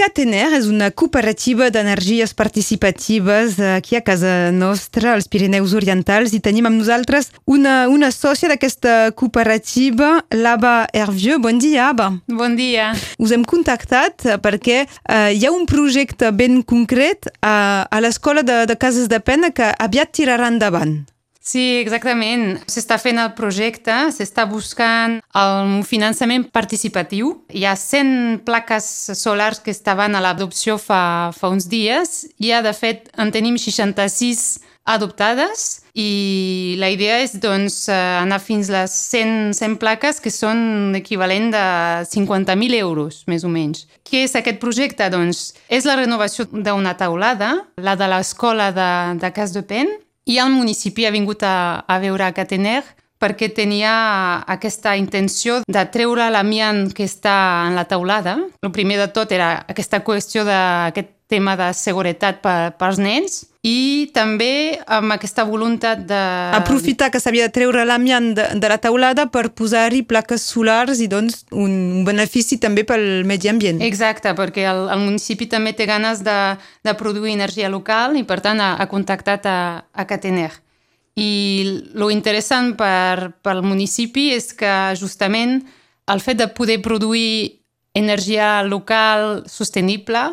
Catener és una cooperativa d'energies participatives aquí a casa nostra, als Pirineus Orientals, i tenim amb nosaltres una, una sòcia d'aquesta cooperativa, l'Aba Hervieux. Bon dia, Aba. Bon dia. Us hem contactat perquè eh, hi ha un projecte ben concret a, a l'escola de, de Cases de Pena que aviat tirarà endavant. Sí, exactament. S'està fent el projecte, s'està buscant el finançament participatiu. Hi ha 100 plaques solars que estaven a l'adopció fa, fa uns dies. Ja, de fet, en tenim 66 adoptades i la idea és doncs, anar fins a les 100, 100 plaques que són equivalent de 50.000 euros, més o menys. Què és aquest projecte? Doncs és la renovació d'una taulada, la de l'escola de, de Cas de Pen, i el municipi ha vingut a, a veure a Catener perquè tenia aquesta intenció de treure l'amiant que està en la taulada. El primer de tot era aquesta qüestió d'aquest tema de seguretat per, pels nens i també amb aquesta voluntat de... Aprofitar que s'havia de treure l'amiant de, de la taulada per posar-hi plaques solars i doncs un, un benefici també pel medi ambient. Exacte, perquè el, el municipi també té ganes de, de produir energia local i per tant ha, ha contactat a, a Catener. I lo interessant per, pel municipi és que justament el fet de poder produir energia local sostenible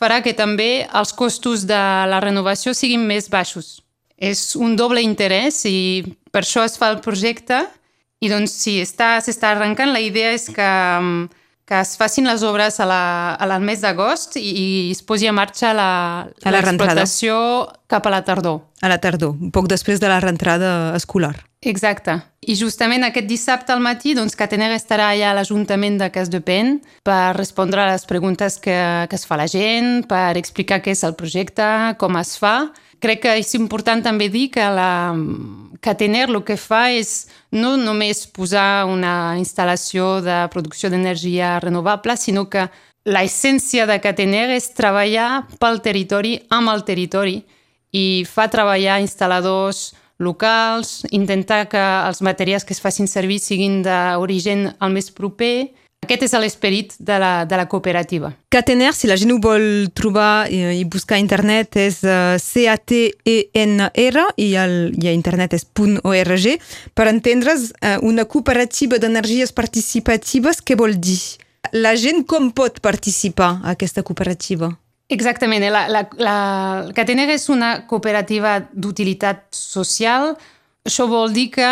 farà que també els costos de la renovació siguin més baixos. És un doble interès i per això es fa el projecte i doncs si s'està arrencant, la idea és que, que es facin les obres a la, a la mes d'agost i, i es posi a marxa l'explotació cap a la tardor. A la tardor, un poc després de la rentrada escolar. Exacte. I justament aquest dissabte al matí, doncs, Catener estarà allà a l'Ajuntament de Cas de Pen per respondre a les preguntes que, que es fa la gent, per explicar què és el projecte, com es fa. Crec que és important també dir que la Catener el que fa és no només posar una instal·lació de producció d'energia renovable, sinó que l'essència de Catener és treballar pel territori, amb el territori, i fa treballar instal·ladors locals, intentar que els materials que es facin servir siguin d'origen el més proper. Aquest és l'esperit de, la, de la cooperativa. Catener, si la gent ho vol trobar i, i buscar a internet, és uh, C-A-T-E-N-R i, el, i a internet és .org. Per entendre's, uh, una cooperativa d'energies participatives, què vol dir? La gent com pot participar a aquesta cooperativa? Exactament. La, la, la Catenera és una cooperativa d'utilitat social. Això vol dir que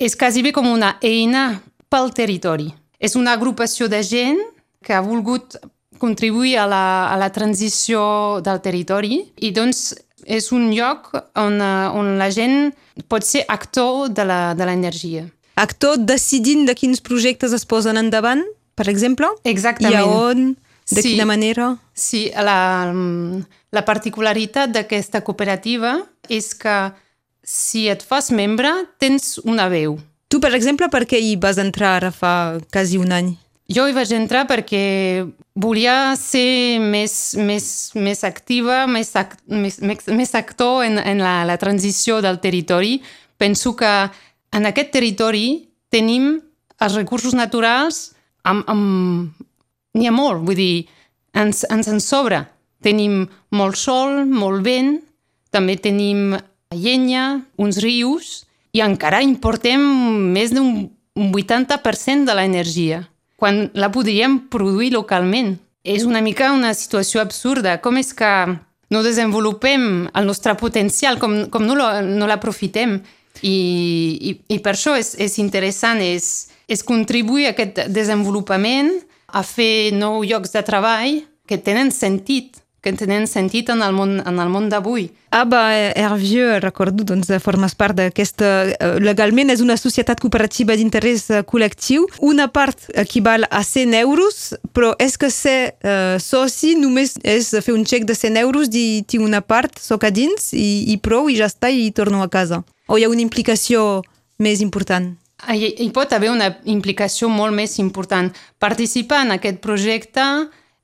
és quasi bé com una eina pel territori. És una agrupació de gent que ha volgut contribuir a la, a la transició del territori i doncs és un lloc on, on la gent pot ser actor de l'energia. Actor decidint de quins projectes es posen endavant, per exemple? Exactament. I a on? De sí, quina manera? Sí, la, la particularitat d'aquesta cooperativa és que si et fas membre tens una veu. Tu, per exemple, per què hi vas entrar ara fa quasi un any? Jo hi vaig entrar perquè volia ser més, més, més activa, més, act, més, més, actor en, en la, la transició del territori. Penso que en aquest territori tenim els recursos naturals amb, amb, n'hi ha molt, vull dir, ens, ens en sobra. Tenim molt sol, molt vent, també tenim llenya, uns rius, i encara importem més d'un 80% de l'energia, quan la podríem produir localment. És una mica una situació absurda. Com és que no desenvolupem el nostre potencial, com, com no l'aprofitem? I, i, I per això és, és interessant, és, és contribuir a aquest desenvolupament a fer nous llocs de treball que tenen sentit, que tenen sentit en el món, en el món d'avui. Aba Hervieux, recordo, doncs, formes part d'aquesta... Eh, legalment és una societat cooperativa d'interès eh, col·lectiu. Una part equival a 100 euros, però és que ser uh, soci només és fer un xec de 100 euros, dir tinc una part, soc a dins i, i prou, i ja està, i torno a casa. O hi ha una implicació més important? Hi, hi pot haver una implicació molt més important. Participar en aquest projecte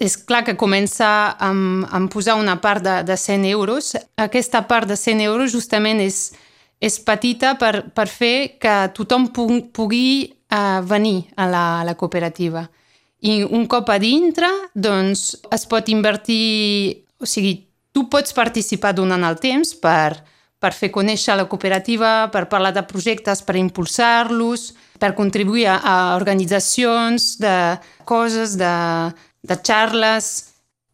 és clar que comença amb, amb posar una part de, de 100 euros. Aquesta part de 100 euros justament és, és petita per, per fer que tothom pugui, uh, venir a la, a la cooperativa. I un cop a dintre, doncs, es pot invertir... O sigui, tu pots participar donant el temps per, per fer conèixer la cooperativa, per parlar de projectes, per impulsar-los, per contribuir a, a organitzacions de coses, de, de xarles,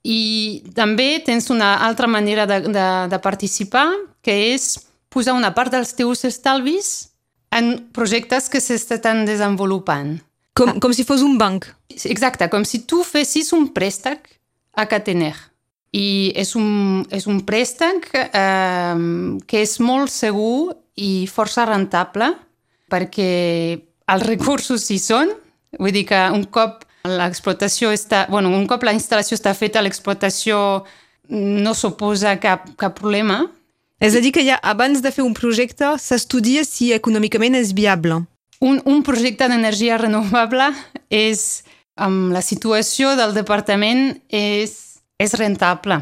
i també tens una altra manera de, de, de participar, que és posar una part dels teus estalvis en projectes que s'estan desenvolupant. Com, com si fos un banc. Exacte, com si tu fessis un préstec a Catener. I és un, és un préstec eh, que és molt segur i força rentable perquè els recursos hi són. Vull dir que un cop l'explotació està... Bueno, un cop la instal·lació està feta, l'explotació no suposa cap, cap problema. És a dir, que ja abans de fer un projecte s'estudia si econòmicament és viable. Un, un projecte d'energia renovable és, amb la situació del departament, és, és rentable.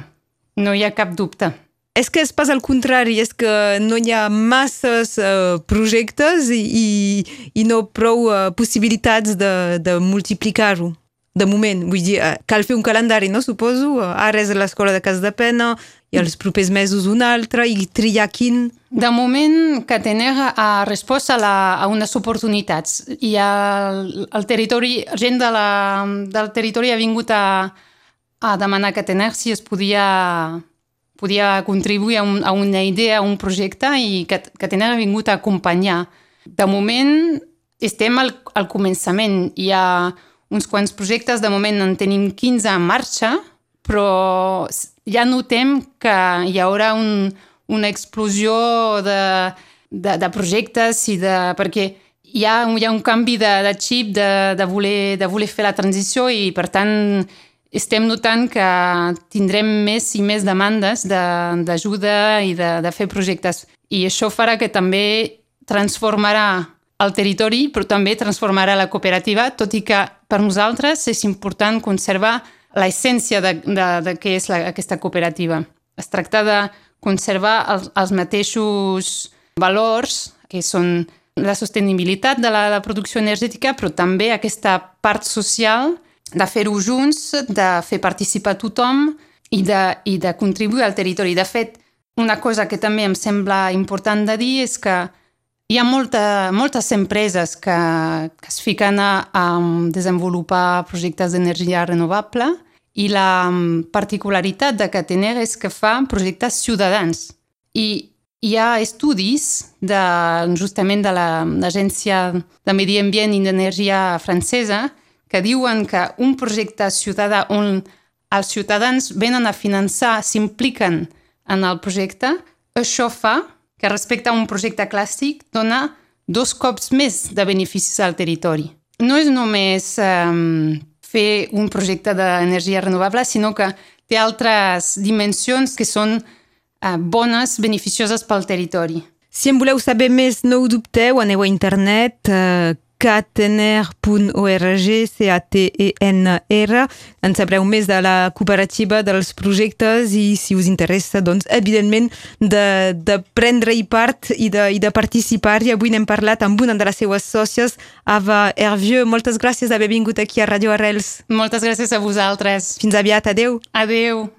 No hi ha cap dubte. És que és pas al contrari, és que no hi ha masses uh, projectes i, i, no prou uh, possibilitats de, de multiplicar-ho. De moment, vull dir, uh, cal fer un calendari, no? Suposo. Ara és l'escola de Cas de Pena, i els propers mesos un altre, i triar quin... De moment, Catener ha respost a, la, a unes oportunitats. I el, el territori, gent de la, del territori ha vingut a, a demanar a Catener si es podia podia contribuir a, un, a una idea, a un projecte i que, que tenen vingut a acompanyar. De moment estem al, al començament. Hi ha uns quants projectes, de moment en tenim 15 en marxa, però ja notem que hi haurà un, una explosió de, de, de projectes i de, perquè hi ha, hi ha un canvi de, de xip de, de, voler, de voler fer la transició i per tant estem notant que tindrem més i més demandes d'ajuda de, i de, de fer projectes. I això farà que també transformarà el territori, però també transformarà la cooperativa, tot i que per nosaltres és important conservar l'essència de, de, de què és la, aquesta cooperativa. Es tracta de conservar els, els mateixos valors, que són la sostenibilitat de la, la producció energètica, però també aquesta part social de fer-ho junts, de fer participar tothom i de, i de contribuir al territori. De fet, una cosa que també em sembla important de dir és que hi ha molta, moltes empreses que, que es fiquen a, a desenvolupar projectes d'energia renovable i la particularitat de Catener és que fa projectes ciutadans. I hi ha estudis de, justament de l'Agència de Medi Ambient i d'Energia francesa que diuen que un projecte ciutadà on els ciutadans venen a finançar, s'impliquen en el projecte, això fa que respecte a un projecte clàssic dona dos cops més de beneficis al territori. No és només um, fer un projecte d'energia renovable, sinó que té altres dimensions que són uh, bones, beneficioses pel territori. Si en voleu saber més, no ho dubteu, aneu a internet, uh, catener.org, C-A-T-E-N-R. En sabreu més de la cooperativa, dels projectes i si us interessa, doncs, evidentment, de, de prendre-hi part i de, i de participar. I avui n'hem parlat amb una de les seues sòcies, Ava Hervieux. Moltes gràcies d'haver vingut aquí a Radio Arrels. Moltes gràcies a vosaltres. Fins aviat. Adeu. Adeu.